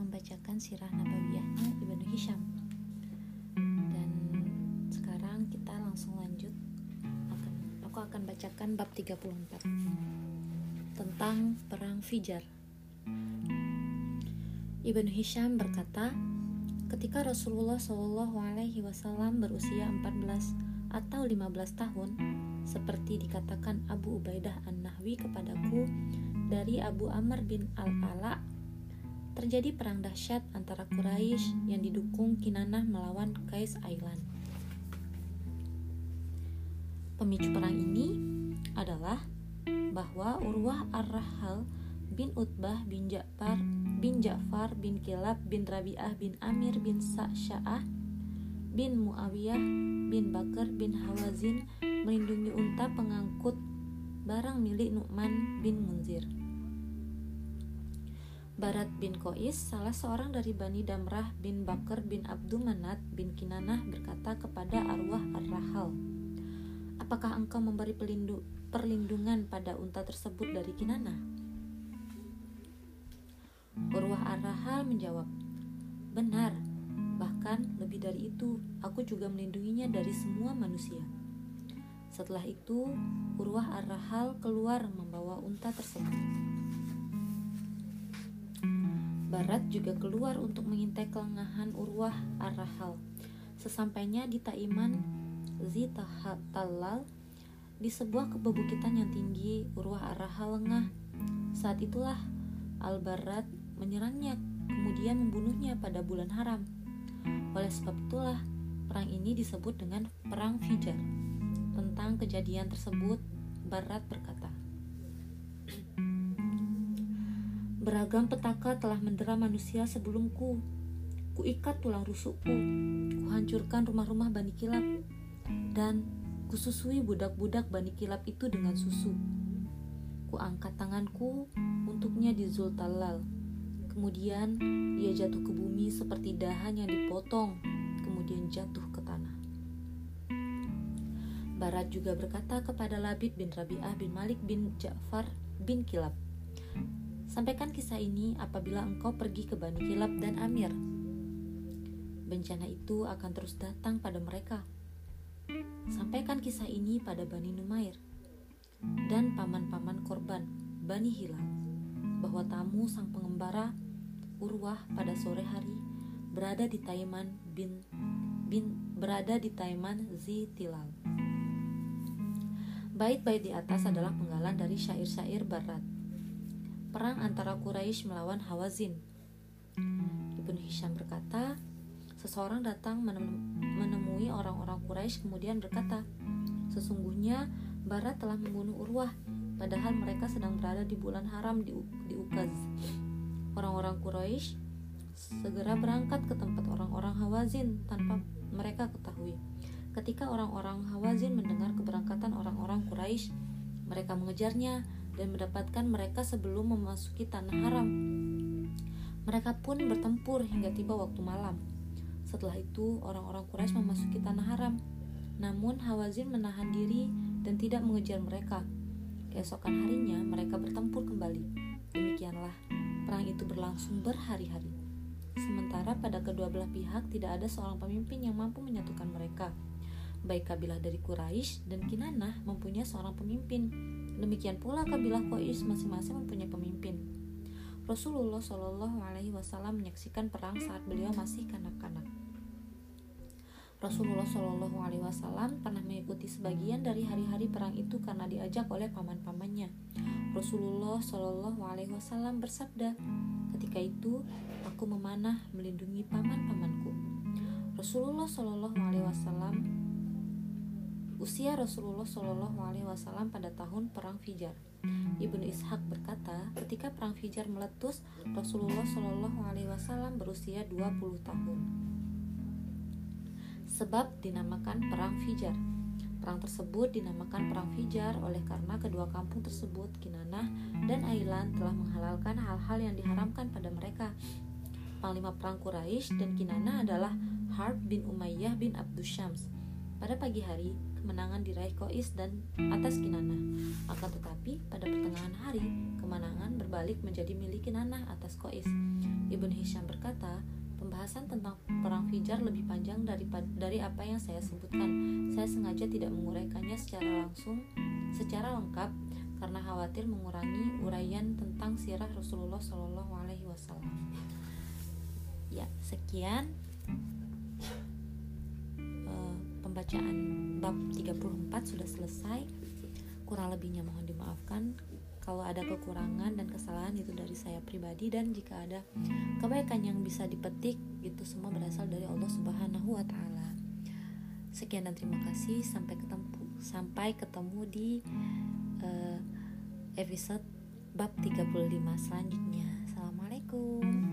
membacakan sirah nabawiyahnya Ibnu Hisham. Dan sekarang kita langsung lanjut. Aku akan bacakan bab 34 tentang perang Fijar. Ibnu Hisham berkata, ketika Rasulullah Shallallahu alaihi wasallam berusia 14 atau 15 tahun, seperti dikatakan Abu Ubaidah An-Nahwi kepadaku dari Abu Amr bin Al-Ala terjadi perang dahsyat antara Quraisy yang didukung Kinanah melawan Kais Ailan. Pemicu perang ini adalah bahwa Urwah Ar-Rahal bin Utbah bin Ja'far bin Ja'far bin Kilab bin Rabi'ah bin Amir bin Sa'sya'ah bin Muawiyah bin Bakar bin Hawazin melindungi unta pengangkut barang milik Nu'man bin Munzir. Barat bin Kois, salah seorang dari Bani Damrah bin Bakar bin Abdul Manat bin Kinanah berkata kepada arwah Ar-Rahal, Apakah engkau memberi perlindungan pada unta tersebut dari Kinanah? Urwah Ar-Rahal menjawab, Benar, bahkan lebih dari itu, aku juga melindunginya dari semua manusia. Setelah itu, Urwah Ar-Rahal keluar membawa unta tersebut. Barat juga keluar untuk mengintai kelengahan Urwah Ar-Rahal. Sesampainya di Taiman Zitahatalal di sebuah kebebukitan yang tinggi, Urwah Ar-Rahal lengah. Saat itulah Al-Barat menyerangnya, kemudian membunuhnya pada bulan haram. Oleh sebab itulah, perang ini disebut dengan Perang Fijar. Tentang kejadian tersebut, Barat berkata, Beragam petaka telah mendera manusia sebelumku. Kuikat tulang rusukku, kuhancurkan rumah-rumah Bani Kilap, dan kususui budak-budak Bani Kilap itu dengan susu. Kuangkat tanganku untuknya di Zultalal. Kemudian ia jatuh ke bumi seperti dahan yang dipotong, kemudian jatuh ke tanah. Barat juga berkata kepada Labid bin Rabi'ah bin Malik bin Ja'far bin Kilab, Sampaikan kisah ini apabila engkau pergi ke Bani Kilab dan Amir. Bencana itu akan terus datang pada mereka. Sampaikan kisah ini pada Bani Numair dan paman-paman korban Bani Hilal bahwa tamu sang pengembara Urwah pada sore hari berada di Taiman bin bin berada di Taiman Zitilal. Bait-bait di atas adalah penggalan dari syair-syair barat perang antara Quraisy melawan Hawazin. Ibnu Hisham berkata, seseorang datang menemui orang-orang Quraisy kemudian berkata, sesungguhnya Barat telah membunuh Urwah, padahal mereka sedang berada di bulan haram di, di Ukaz. Orang-orang Quraisy segera berangkat ke tempat orang-orang Hawazin tanpa mereka ketahui. Ketika orang-orang Hawazin mendengar keberangkatan orang-orang Quraisy, mereka mengejarnya dan mendapatkan mereka sebelum memasuki tanah haram. Mereka pun bertempur hingga tiba waktu malam. Setelah itu, orang-orang Quraisy memasuki tanah haram. Namun Hawazin menahan diri dan tidak mengejar mereka. Keesokan harinya, mereka bertempur kembali. Demikianlah, perang itu berlangsung berhari-hari. Sementara pada kedua belah pihak tidak ada seorang pemimpin yang mampu menyatukan mereka. Baik kabilah dari Quraisy dan Kinanah mempunyai seorang pemimpin, Demikian pula kabilah Quraisy masing-masing mempunyai pemimpin. Rasulullah Shallallahu Alaihi Wasallam menyaksikan perang saat beliau masih kanak-kanak. Rasulullah Shallallahu Alaihi Wasallam pernah mengikuti sebagian dari hari-hari perang itu karena diajak oleh paman-pamannya. Rasulullah Shallallahu Alaihi Wasallam bersabda, ketika itu aku memanah melindungi paman-pamanku. Rasulullah Shallallahu Alaihi Wasallam Usia Rasulullah Shallallahu Alaihi Wasallam pada tahun Perang Fijar. Ibnu Ishaq berkata, ketika Perang Fijar meletus, Rasulullah Shallallahu Alaihi Wasallam berusia 20 tahun. Sebab dinamakan Perang Fijar. Perang tersebut dinamakan Perang Fijar oleh karena kedua kampung tersebut, Kinanah dan Ailan, telah menghalalkan hal-hal yang diharamkan pada mereka. Panglima perang Quraisy dan Kinanah adalah Harb bin Umayyah bin Abdus Syams Pada pagi hari, kemenangan diraih Kois dan atas Kinana. Akan tetapi, pada pertengahan hari, kemenangan berbalik menjadi milik Kinana atas Kois. Ibn Hisham berkata, pembahasan tentang perang Fijar lebih panjang dari, dari apa yang saya sebutkan. Saya sengaja tidak menguraikannya secara langsung, secara lengkap, karena khawatir mengurangi uraian tentang sirah Rasulullah Shallallahu Alaihi Wasallam. Ya, sekian pembacaan bab 34 sudah selesai kurang lebihnya mohon dimaafkan kalau ada kekurangan dan kesalahan itu dari saya pribadi dan jika ada kebaikan yang bisa dipetik itu semua berasal dari Allah Subhanahu wa taala. Sekian dan terima kasih sampai ketemu sampai ketemu di uh, episode bab 35 selanjutnya. Assalamualaikum.